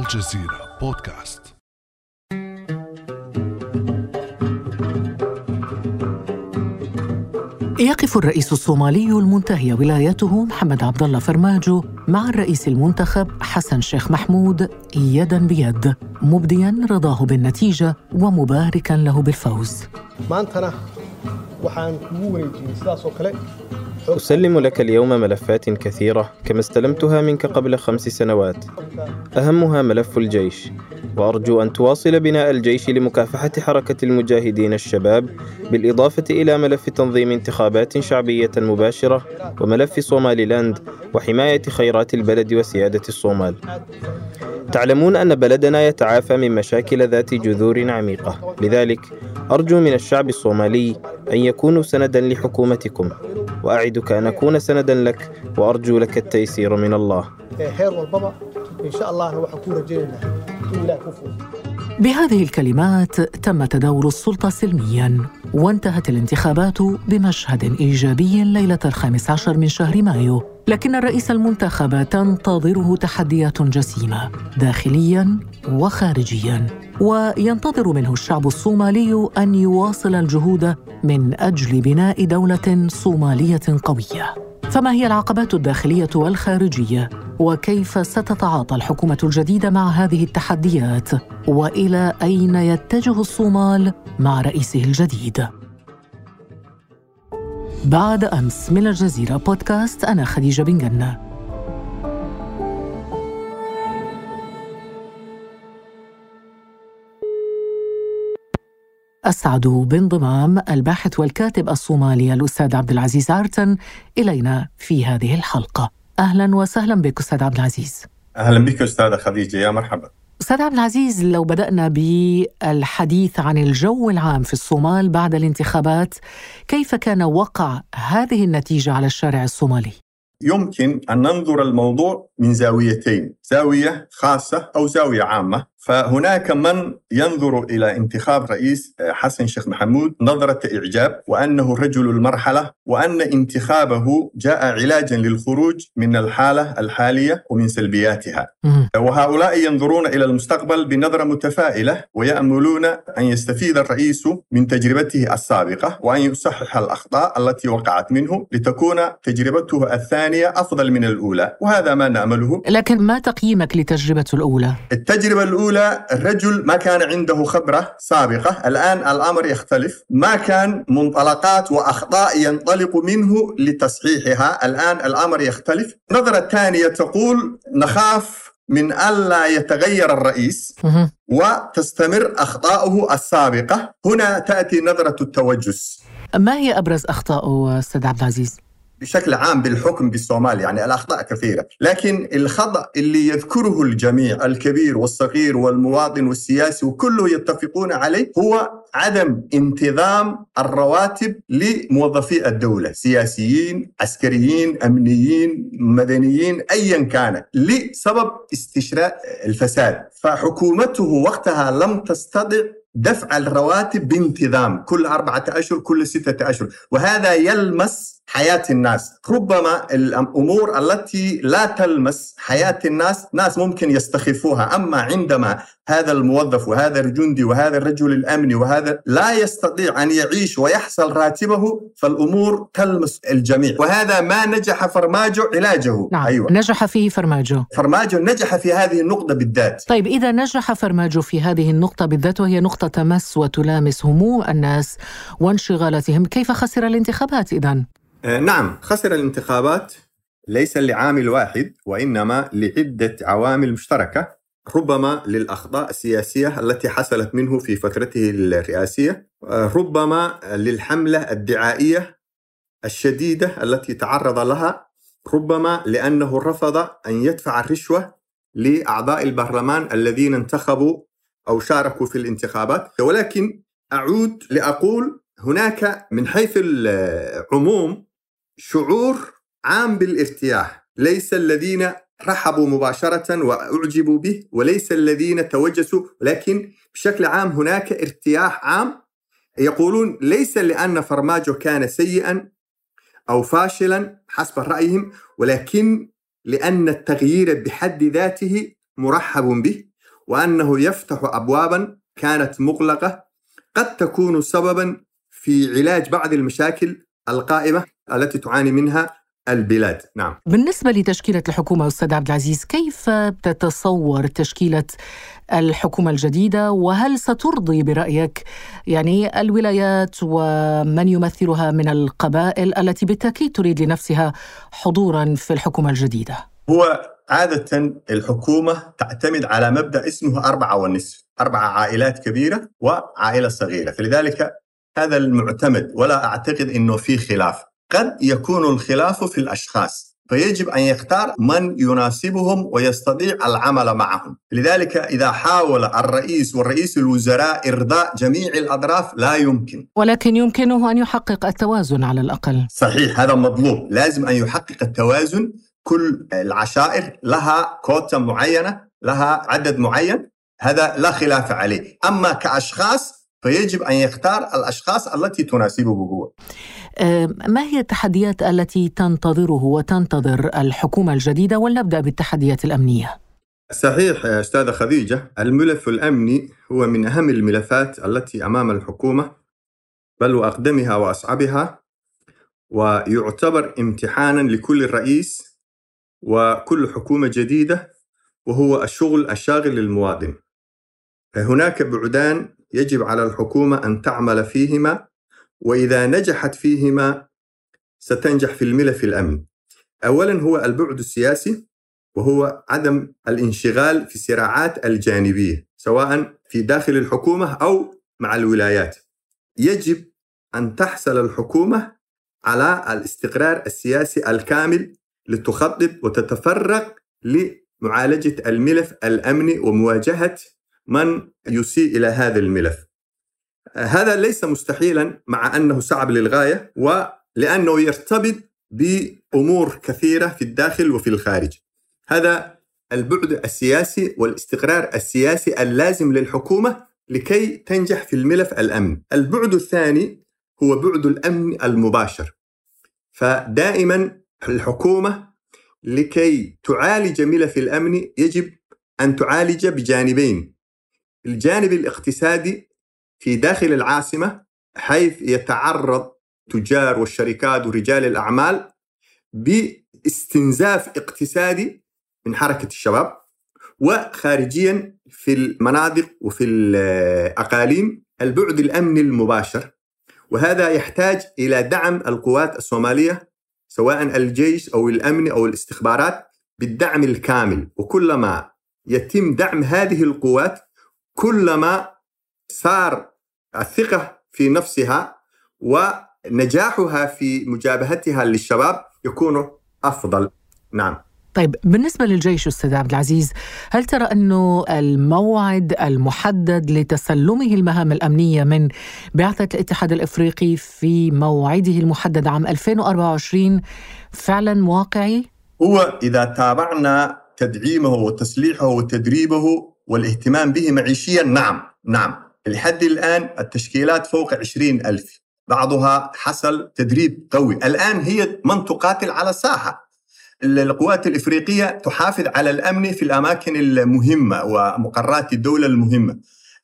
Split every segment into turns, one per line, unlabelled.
الجزيرة بودكاست.
يقف الرئيس الصومالي المنتهي ولايته محمد عبد الله فرماجو مع الرئيس المنتخب حسن شيخ محمود يدا بيد مبديا رضاه بالنتيجة ومباركا له بالفوز.
أسلم لك اليوم ملفات كثيرة كما استلمتها منك قبل خمس سنوات. أهمها ملف الجيش. وأرجو أن تواصل بناء الجيش لمكافحة حركة المجاهدين الشباب بالإضافة إلى ملف تنظيم انتخابات شعبية مباشرة وملف صوماليلاند وحماية خيرات البلد وسيادة الصومال. تعلمون أن بلدنا يتعافى من مشاكل ذات جذور عميقة. لذلك أرجو من الشعب الصومالي أن يكونوا سندا لحكومتكم. وأعدك أن أكون سندا لك وأرجو لك التيسير من الله.
in ilaah ku fuudo
بهذه الكلمات تم تداول السلطة سلميا وانتهت الانتخابات بمشهد إيجابي ليلة الخامس عشر من شهر مايو. لكن الرئيس المنتخب تنتظره تحديات جسيمة داخليا وخارجيا وينتظر منه الشعب الصومالي أن يواصل الجهود من أجل بناء دولة صومالية قوية. فما هي العقبات الداخلية والخارجية؟ وكيف ستتعاطى الحكومة الجديدة مع هذه التحديات؟ وإلى أين يتجه الصومال مع رئيسه الجديد؟ بعد أمس من الجزيرة بودكاست أنا خديجة بن جنه أسعد بانضمام الباحث والكاتب الصومالي الأستاذ عبد العزيز عرتن إلينا في هذه الحلقة. أهلا وسهلا بك أستاذ عبد العزيز.
أهلا بك أستاذة خديجة يا مرحبا.
أستاذ عبد العزيز لو بدأنا بالحديث عن الجو العام في الصومال بعد الانتخابات كيف كان وقع هذه النتيجة على الشارع الصومالي؟
يمكن أن ننظر الموضوع من زاويتين زاوية خاصة أو زاوية عامة. فهناك من ينظر إلى انتخاب رئيس حسن شيخ محمود نظرة إعجاب وأنه رجل المرحلة وأن انتخابه جاء علاجا للخروج من الحالة الحالية ومن سلبياتها. وهؤلاء ينظرون إلى المستقبل بنظرة متفائلة ويأملون أن يستفيد الرئيس من تجربته السابقة وأن يصحح الأخطاء التي وقعت منه لتكون تجربته الثانية أفضل من الأولى. وهذا ما نامله
لكن ما تقييمك لتجربته الأولى؟
التجربة الأولى الرجل ما كان عنده خبرة سابقة الآن الأمر يختلف ما كان منطلقات وأخطاء ينطلق منه لتصحيحها الآن الأمر يختلف النظرة الثانية تقول نخاف من ألا يتغير الرئيس. وتستمر أخطاؤه السابقة هنا تأتي نظرة التوجس
ما هي أبرز أخطائه أستاذ عبد العزيز؟
بشكل عام بالحكم بالصومال يعني الأخطاء كثيرة. لكن الخطأ اللي يذكره الجميع الكبير والصغير والمواطن والسياسي وكله يتفقون عليه هو عدم انتظام الرواتب لموظفي الدولة سياسيين عسكريين أمنيين مدنيين أيا كان لسبب استشراء الفساد. فحكومته وقتها لم تستطع دفع الرواتب بانتظام كل أربعة أشهر كل ستة أشهر. وهذا يلمس حياة الناس. ربما الأمور التي لا تلمس حياة الناس ناس ممكن يستخفوها. أما عندما هذا الموظف وهذا الجندي وهذا الرجل الأمني وهذا لا يستطيع أن يعيش ويحصل راتبه فالأمور تلمس الجميع. وهذا ما نجح فرماجو علاجه.
نعم
أيوة.
نجح فيه فرماجو.
فرماجو نجح في هذه النقطة بالذات.
طيب إذا نجح فرماجو في هذه النقطة بالذات وهي نقطة تمس وتلامس هموم الناس وانشغالاتهم كيف خسر الانتخابات إذا؟
آه، نعم خسر الانتخابات ليس لعامل واحد وإنما لعدة عوامل مشتركة. ربما للأخطاء السياسية التي حصلت منه في فترته الرئاسية آه، ربما للحملة الدعائية الشديدة التي تعرض لها ربما لأنه رفض أن يدفع الرشوة لأعضاء البرلمان الذين انتخبوا أو شاركوا في الانتخابات. ولكن أعود لأقول هناك من حيث العموم شعور عام بالارتياح ليس الذين رحبوا مباشرة وأعجبوا به وليس الذين توجسوا ولكن بشكل عام هناك ارتياح عام يقولون ليس لأن فرماجو كان سيئا أو فاشلا حسب رأيهم ولكن لأن التغيير بحد ذاته مرحب به وأنه يفتح أبوابا كانت مغلقة قد تكون سببا في علاج بعض المشاكل القائمة التي تعاني منها البلاد. نعم.
بالنسبة لتشكيلة الحكومة أستاذ عبد العزيز كيف تتصور تشكيلة الحكومة الجديدة؟ وهل سترضي برأيك يعني الولايات ومن يمثلها من القبائل التي بالتأكيد تريد لنفسها حضورا في الحكومة الجديدة؟
هو عادة الحكومة تعتمد على مبدأ اسمه أربعة والنصف أربعة عائلات كبيرة وعائلة صغيرة. فلذلك هذا المعتمد ولا أعتقد أنه في خلاف. قد يكون الخلاف في الأشخاص فيجب أن يختار من يناسبهم ويستطيع العمل معهم. لذلك إذا حاول الرئيس والرئيس الوزراء إرضاء جميع الأطراف لا يمكن.
ولكن يمكنه أن يحقق التوازن على الأقل.
صحيح هذا مطلوب. لازم أن يحقق التوازن. كل العشائر لها كوتا معينة لها عدد معين هذا لا خلاف عليه. أما كأشخاص فيجب أن يختار الأشخاص التي تناسبه هو.
ما هي التحديات التي تنتظره وتنتظر الحكومة الجديدة؟ ولنبدأ بالتحديات الأمنية.
صحيح أستاذة خديجة الملف الأمني هو من أهم الملفات التي أمام الحكومة بل وأقدمها وأصعبها ويعتبر امتحانا لكل رئيس وكل حكومة جديدة وهو الشغل الشاغل للمواطن. هناك بعدان يجب على الحكومة أن تعمل فيهما وإذا نجحت فيهما ستنجح في الملف الأمني أولا هو البعد السياسي وهو عدم الانشغال في الصراعات الجانبية سواء في داخل الحكومة أو مع الولايات. يجب أن تحصل الحكومة على الاستقرار السياسي الكامل لتخطط وتتفرغ لمعالجة الملف الأمني ومواجهة من يسيء إلى هذا الملف. هذا ليس مستحيلا مع أنه صعب للغاية ولأنه يرتبط بأمور كثيرة في الداخل وفي الخارج. هذا البعد السياسي والاستقرار السياسي اللازم للحكومة لكي تنجح في الملف الأمن. البعد الثاني هو بعد الأمن المباشر. فدائما الحكومة لكي تعالج ملف الأمن يجب أن تعالج بجانبين. الجانب الاقتصادي في داخل العاصمة حيث يتعرض تجار والشركات ورجال الأعمال باستنزاف اقتصادي من حركة الشباب وخارجيا في المناطق وفي الأقاليم البعد الأمني المباشر. وهذا يحتاج إلى دعم القوات الصومالية سواء الجيش أو الأمن أو الاستخبارات بالدعم الكامل. وكلما يتم دعم هذه القوات كلما صار الثقة في نفسها ونجاحها في مجابهتها للشباب يكون أفضل نعم
طيب بالنسبة للجيش أستاذ عبد العزيز هل ترى أنه الموعد المحدد لتسلمه المهام الأمنية من بعثة الاتحاد الإفريقي في موعده المحدد عام 2024 فعلا واقعي؟
هو إذا تابعنا تدعيمه وتسليحه وتدريبه والاهتمام به معيشيا نعم نعم. لحد الآن التشكيلات فوق عشرين ألف. بعضها حصل تدريب قوي. الآن هي من تقاتل على الساحة القوات الإفريقية تحافظ على الأمن في الأماكن المهمة ومقرات الدولة المهمة.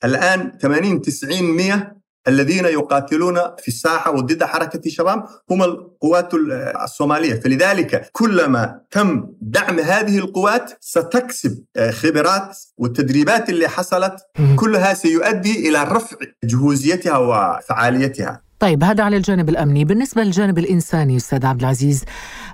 الآن 80 90 100 الذين يقاتلون في الساحة وضد حركة الشباب هم القوات الصومالية. فلذلك كلما تم دعم هذه القوات ستكسب خبرات والتدريبات اللي حصلت. كلها سيؤدي إلى رفع جهوزيتها وفعاليتها.
طيب هذا على الجانب الأمني، بالنسبة للجانب الإنساني أستاذ عبد العزيز،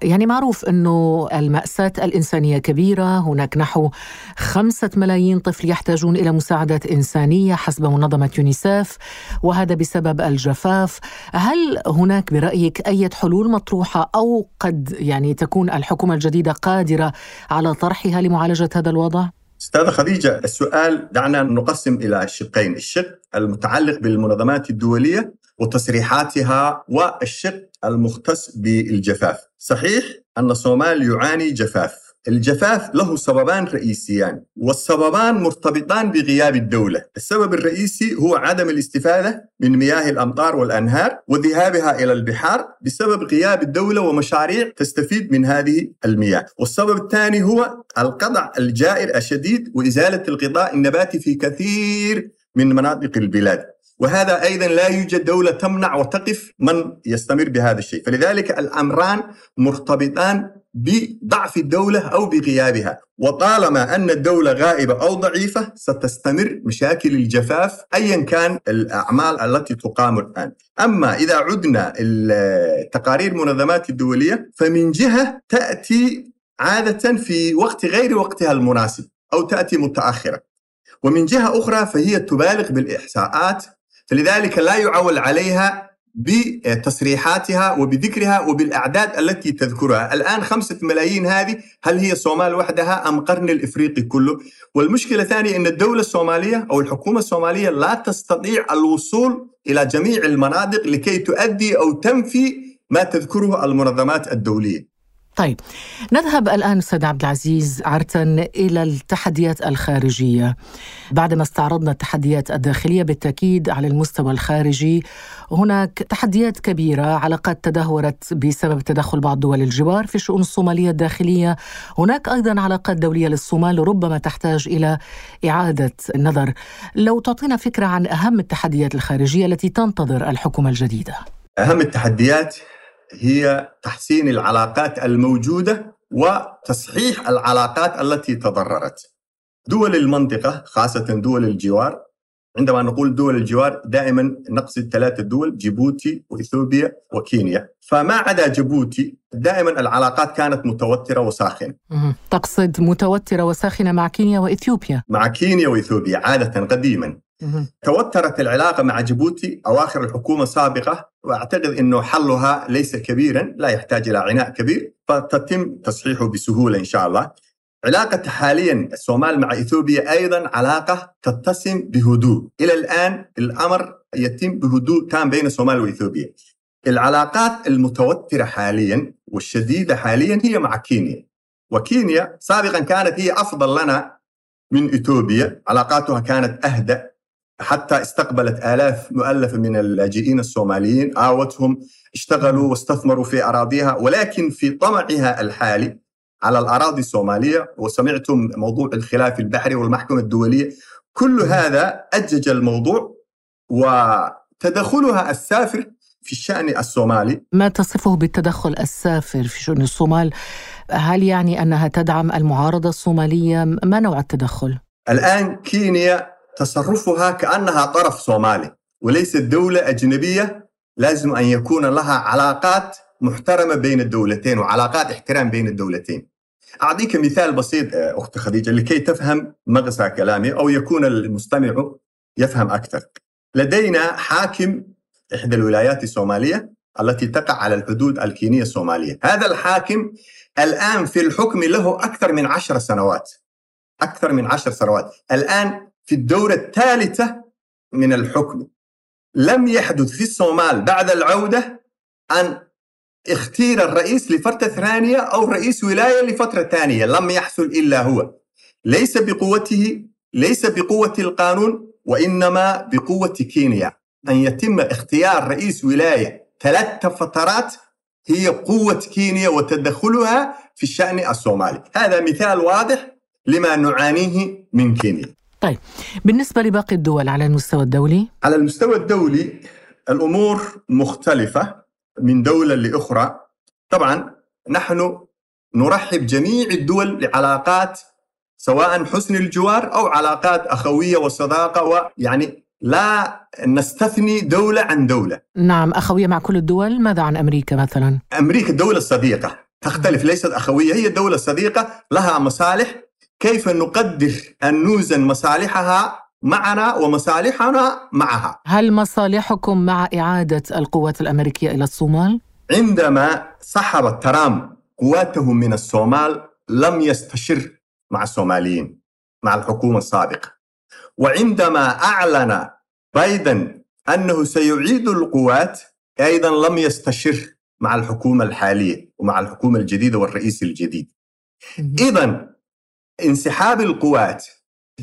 يعني معروف إنه المأساة الإنسانية كبيرة، هناك نحو خمسة ملايين طفل يحتاجون إلى مساعدات إنسانية حسب منظمة يونيسف، وهذا بسبب الجفاف، هل هناك برأيك أي حلول مطروحة أو قد يعني تكون الحكومة الجديدة قادرة على طرحها لمعالجة هذا الوضع؟
أستاذة خديجة السؤال دعنا نقسم إلى شقين الشق المتعلق بالمنظمات الدولية وتصريحاتها والشق المختص بالجفاف. صحيح أن الصومال يعاني جفاف. الجفاف له سببان رئيسيان والسببان مرتبطان بغياب الدولة. السبب الرئيسي هو عدم الاستفادة من مياه الأمطار والأنهار وذهابها إلى البحار بسبب غياب الدولة ومشاريع تستفيد من هذه المياه. والسبب الثاني هو القطع الجائر الشديد وإزالة الغطاء النباتي في كثير من مناطق البلاد. وهذا أيضا لا يوجد دولة تمنع وتقف من يستمر بهذا الشيء، فلذلك الأمران مرتبطان بضعف الدولة أو بغيابها، وطالما أن الدولة غائبة أو ضعيفة ستستمر مشاكل الجفاف ايا كان الأعمال التي تقام الآن. أما إذا عدنا تقارير المنظمات الدولية فمن جهة تأتي عادة في وقت غير وقتها المناسب أو تأتي متأخرة. ومن جهة أخرى فهي تبالغ بالإحصاءات فلذلك لا يعول عليها بتصريحاتها وبذكرها وبالأعداد التي تذكرها. الآن خمسة ملايين هذه هل هي الصومال وحدها أم قرن الإفريقي كله؟ والمشكلة الثانية أن الدولة الصومالية أو الحكومة الصومالية لا تستطيع الوصول إلى جميع المناطق لكي تؤدي أو تنفي ما تذكره المنظمات الدولية.
طيب نذهب الآن أستاذ عبد العزيز عرتن إلى التحديات الخارجية. بعدما استعرضنا التحديات الداخلية بالتأكيد على المستوى الخارجي هناك تحديات كبيرة علاقات تدهورت بسبب تدخل بعض دول الجوار في الشؤون الصومالية الداخلية. هناك أيضا علاقات دولية للصومال ربما تحتاج إلى إعادة النظر. لو تعطينا فكرة عن أهم التحديات الخارجية التي تنتظر الحكومة الجديدة.
أهم التحديات هي تحسين العلاقات الموجودة وتصحيح العلاقات التي تضررت. دول المنطقة خاصة دول الجوار عندما نقول دول الجوار دائما نقصد ثلاثة دول جيبوتي وإثيوبيا وكينيا، فما عدا جيبوتي دائما العلاقات كانت متوترة وساخنة.
تقصد متوترة وساخنة مع كينيا وإثيوبيا؟
مع كينيا وإثيوبيا عادة قديما. توترت العلاقة مع جيبوتي أواخر الحكومة السابقة وأعتقد أنه حلها ليس كبيرا لا يحتاج إلى عناء كبير فتتم تصحيحه بسهولة إن شاء الله. علاقة حاليا الصومال مع إثيوبيا أيضا علاقة تتسم بهدوء. إلى الآن الأمر يتم بهدوء تام بين الصومال وإثيوبيا. العلاقات المتوترة حاليا والشديدة حاليا هي مع كينيا. وكينيا سابقا كانت هي أفضل لنا من إثيوبيا علاقاتها كانت أهدأ. حتى استقبلت آلاف مؤلفة من اللاجئين الصوماليين آوتهم اشتغلوا واستثمروا في أراضيها ولكن في طمعها الحالي على الأراضي الصومالية وسمعتم موضوع الخلاف البحري والمحكمة الدولية كل هذا أجج الموضوع وتدخلها السافر في الشأن الصومالي.
ما تصفه بالتدخل السافر في شؤون الصومال؟ هل يعني أنها تدعم المعارضة الصومالية؟ ما نوع التدخل؟
الآن كينيا تصرفها كأنها طرف صومالي وليست دوله أجنبية لازم أن يكون لها علاقات محترمة بين الدولتين وعلاقات احترام بين الدولتين. أعطيك مثال بسيط اخت خديجة لكي تفهم مغزى كلامي أو يكون المستمع يفهم أكثر. لدينا حاكم إحدى الولايات الصومالية التي تقع على الحدود الكينية الصومالية، هذا الحاكم الآن في الحكم له أكثر من عشر سنوات. أكثر من عشر سنوات، الآن في الدورة الثالثة من الحكم. لم يحدث في الصومال بعد العودة أن اختير الرئيس لفترة ثانية أو رئيس ولاية لفترة ثانية. لم يحصل إلا هو. ليس بقوته ليس بقوة القانون وإنما بقوة كينيا. أن يتم اختيار رئيس ولاية ثلاث فترات هي قوة كينيا وتدخلها في الشأن الصومالي. هذا مثال واضح لما نعانيه من كينيا.
طيب بالنسبة لباقي الدول على المستوى الدولي؟
على المستوى الدولي الأمور مختلفة من دولة لأخرى طبعا نحن نرحب جميع الدول لعلاقات سواء حسن الجوار أو علاقات أخوية وصداقة ويعني لا نستثني دولة عن دولة
نعم أخوية مع كل الدول ماذا عن أمريكا مثلا؟
أمريكا دولة صديقة تختلف ليست أخوية هي دولة صديقة لها مصالح كيف نقدر أن نوزن مصالحها معنا ومصالحنا معها؟
هل مصالحكم مع إعادة القوات الأمريكية إلى الصومال؟
عندما سحب ترامب قواته من الصومال لم يستشر مع الصوماليين مع الحكومة السابقة. وعندما أعلن بايدن أنه سيعيد القوات أيضا لم يستشر مع الحكومة الحالية ومع الحكومة الجديدة والرئيس الجديد. إذا انسحاب القوات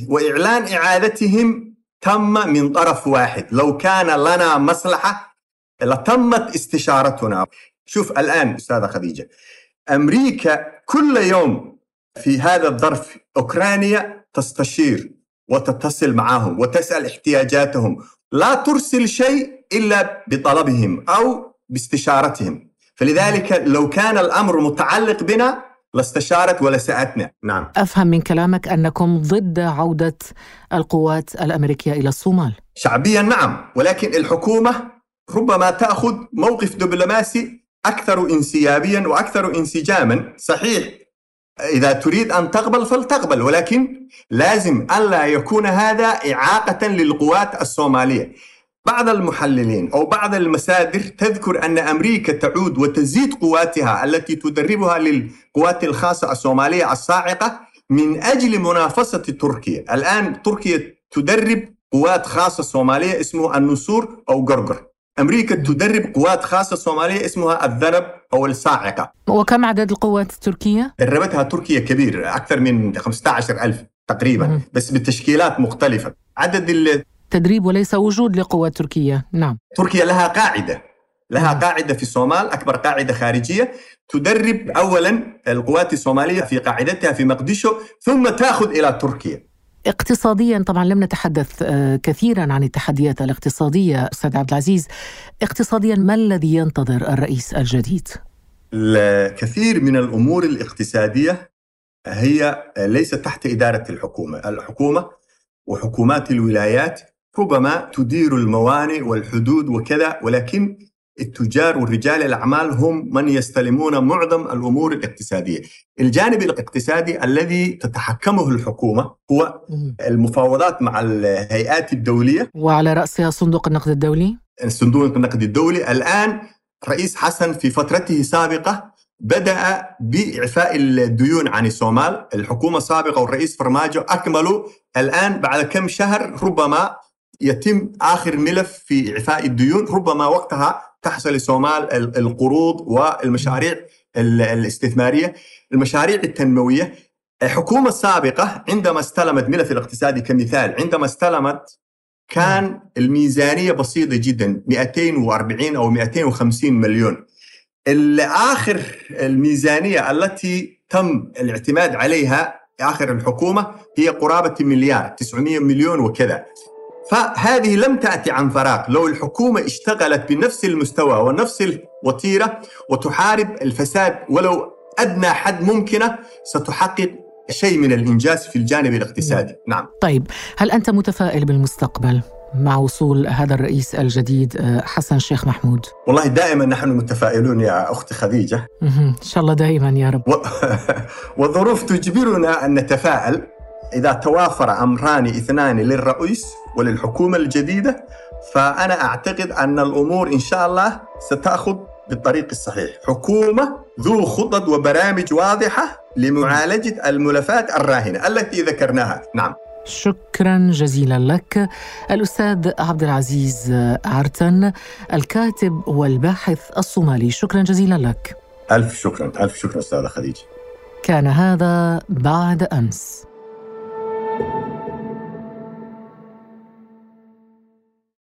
وإعلان إعادتهم تم من طرف واحد. لو كان لنا مصلحة لتمت استشارتنا. شوف الآن أستاذة خديجة أمريكا كل يوم في هذا الظرف أوكرانيا تستشير وتتصل معهم وتسأل احتياجاتهم. لا ترسل شيء إلا بطلبهم أو باستشارتهم. فلذلك لو كان الأمر متعلق بنا لاستشارت ولسأتنا نعم.
أفهم من كلامك أنكم ضد عودة القوات الأمريكية إلى الصومال.
شعبيا نعم ولكن الحكومة ربما تأخذ موقف دبلوماسي أكثر انسيابيا وأكثر انسجاما. صحيح إذا تريد أن تقبل فلتقبل ولكن لازم ألا يكون هذا إعاقة للقوات الصومالية. بعض المحللين أو بعض المصادر تذكر أن أمريكا تعود وتزيد قواتها التي تدربها للقوات الخاصة الصومالية الصاعقة من أجل منافسة تركيا. الآن تركيا تدرب قوات خاصة صومالية اسمه النسور أو قرقر. أمريكا تدرب قوات خاصة صومالية اسمها الذنب أو الصاعقة.
وكم عدد القوات التركية؟
دربتها تركيا كبير أكثر من 15 ألف تقريبا بس بتشكيلات مختلفة. عدد
تدريب وليس وجود لقوات تركية. نعم.
تركيا لها قاعدة. لها قاعدة في الصومال أكبر قاعدة خارجية. تدرب أولا القوات الصومالية في قاعدتها في مقدشو ثم تأخذ إلى تركيا.
اقتصاديا طبعا لم نتحدث آه، كثيرا عن التحديات الاقتصادية أستاذ عبد العزيز. اقتصاديا ما الذي ينتظر الرئيس الجديد؟
الكثير من الأمور الاقتصادية هي ليست تحت إدارة الحكومة. الحكومة وحكومات الولايات ربما تدير الموانئ والحدود وكذا ولكن التجار ورجال الأعمال هم من يستلمون معظم الأمور الاقتصادية. الجانب الاقتصادي الذي تتحكمه الحكومة هو المفاوضات مع الهيئات الدولية.
وعلى رأسها صندوق النقد الدولي.
صندوق النقد الدولي. الآن رئيس حسن في فترته السابقة بدأ بإعفاء الديون عن الصومال. الحكومة السابقة والرئيس فرماجو أكملوا. الآن بعد كم شهر ربما يتم آخر ملف في إعفاء الديون. ربما وقتها تحصل الصومال القروض والمشاريع الاستثمارية. المشاريع التنموية. الحكومة السابقة عندما استلمت ملف الاقتصادي كمثال عندما استلمت كان الميزانية بسيطة جدا 240 أو 250 مليون. الآخر الميزانية التي تم الاعتماد عليها آخر الحكومة هي قرابة مليار 900 مليون وكذا. فهذه لم تأتي عن فراغ. لو الحكومة اشتغلت بنفس المستوى ونفس الوتيرة وتحارب الفساد ولو أدنى حد ممكنة ستحقق شيء من الإنجاز في الجانب الاقتصادي. نعم.
طيب هل أنت متفائل بالمستقبل؟ مع وصول هذا الرئيس الجديد آه، حسن شيخ محمود؟
والله دائما نحن متفائلون يا أختي خديجة.
إن شاء الله دائما يا رب. و...
والظروف تجبرنا أن نتفائل إذا توافر أمران اثنان للرئيس وللحكومة الجديدة فأنا أعتقد أن الأمور إن شاء الله ستأخذ بالطريق الصحيح. حكومة ذو خطط وبرامج واضحة لمعالجة الملفات الراهنة التي ذكرناها. نعم.
شكرا جزيلا لك. الأستاذ عبد العزيز عرتن الكاتب والباحث الصومالي. شكرا جزيلا لك.
ألف شكرا ألف شكرا أستاذة خديجة.
كان هذا بعد أمس.